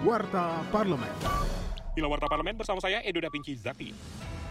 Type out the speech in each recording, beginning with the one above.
Warta Parlemen. Inilah Warta Parlemen bersama saya Edo Dapinci Zakti.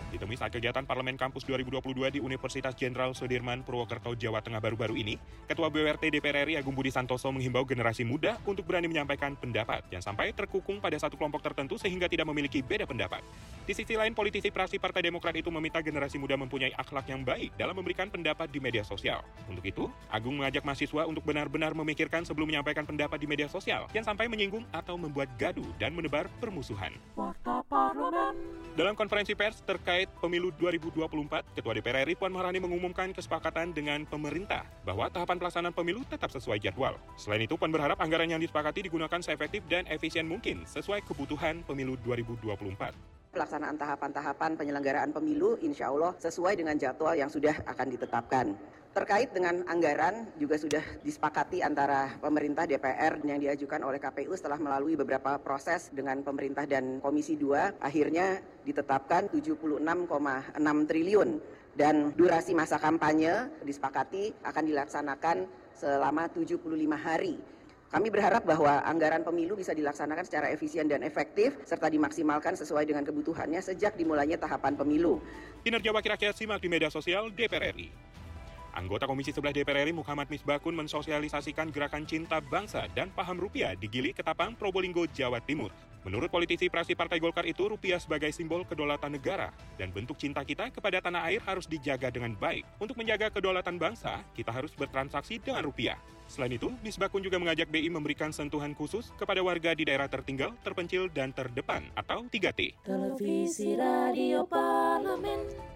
Ditemui saat kegiatan Parlemen Kampus 2022 di Universitas Jenderal Sudirman, Purwokerto, Jawa Tengah baru-baru ini, Ketua BWRT DPR RI Agung Budi Santoso menghimbau generasi muda untuk berani menyampaikan pendapat, yang sampai terkukung pada satu kelompok tertentu sehingga tidak memiliki beda pendapat. Di sisi lain, politisi praksi Partai Demokrat itu meminta generasi muda mempunyai akhlak yang baik dalam memberikan pendapat di media sosial. Untuk itu, Agung mengajak mahasiswa untuk benar-benar memikirkan sebelum menyampaikan pendapat di media sosial, yang sampai menyinggung atau membuat gaduh dan menebar permusuhan. Dalam konferensi pers terkait pemilu 2024, Ketua DPR RI Puan Maharani mengumumkan kesepakatan dengan pemerintah bahwa tahapan pelaksanaan pemilu tetap sesuai jadwal. Selain itu, Puan berharap anggaran yang disepakati digunakan seefektif dan efisien mungkin sesuai kebutuhan pemilu 2024. Pelaksanaan tahapan-tahapan penyelenggaraan pemilu insya Allah sesuai dengan jadwal yang sudah akan ditetapkan. Terkait dengan anggaran juga sudah disepakati antara pemerintah DPR yang diajukan oleh KPU setelah melalui beberapa proses dengan pemerintah dan Komisi 2 akhirnya ditetapkan 76,6 triliun dan durasi masa kampanye disepakati akan dilaksanakan selama 75 hari. Kami berharap bahwa anggaran pemilu bisa dilaksanakan secara efisien dan efektif serta dimaksimalkan sesuai dengan kebutuhannya sejak dimulainya tahapan pemilu. Kinerja Wakil Rakyat simak di media sosial DPR RI. Anggota Komisi 11 DPR RI Muhammad Misbakun mensosialisasikan gerakan cinta bangsa dan paham rupiah di Gili, Ketapang, Probolinggo, Jawa Timur. Menurut politisi praksi Partai Golkar itu, rupiah sebagai simbol kedaulatan negara dan bentuk cinta kita kepada tanah air harus dijaga dengan baik. Untuk menjaga kedaulatan bangsa, kita harus bertransaksi dengan rupiah. Selain itu, Misbakun juga mengajak BI memberikan sentuhan khusus kepada warga di daerah tertinggal, terpencil, dan terdepan atau 3T. Televisi Radio Parlemen.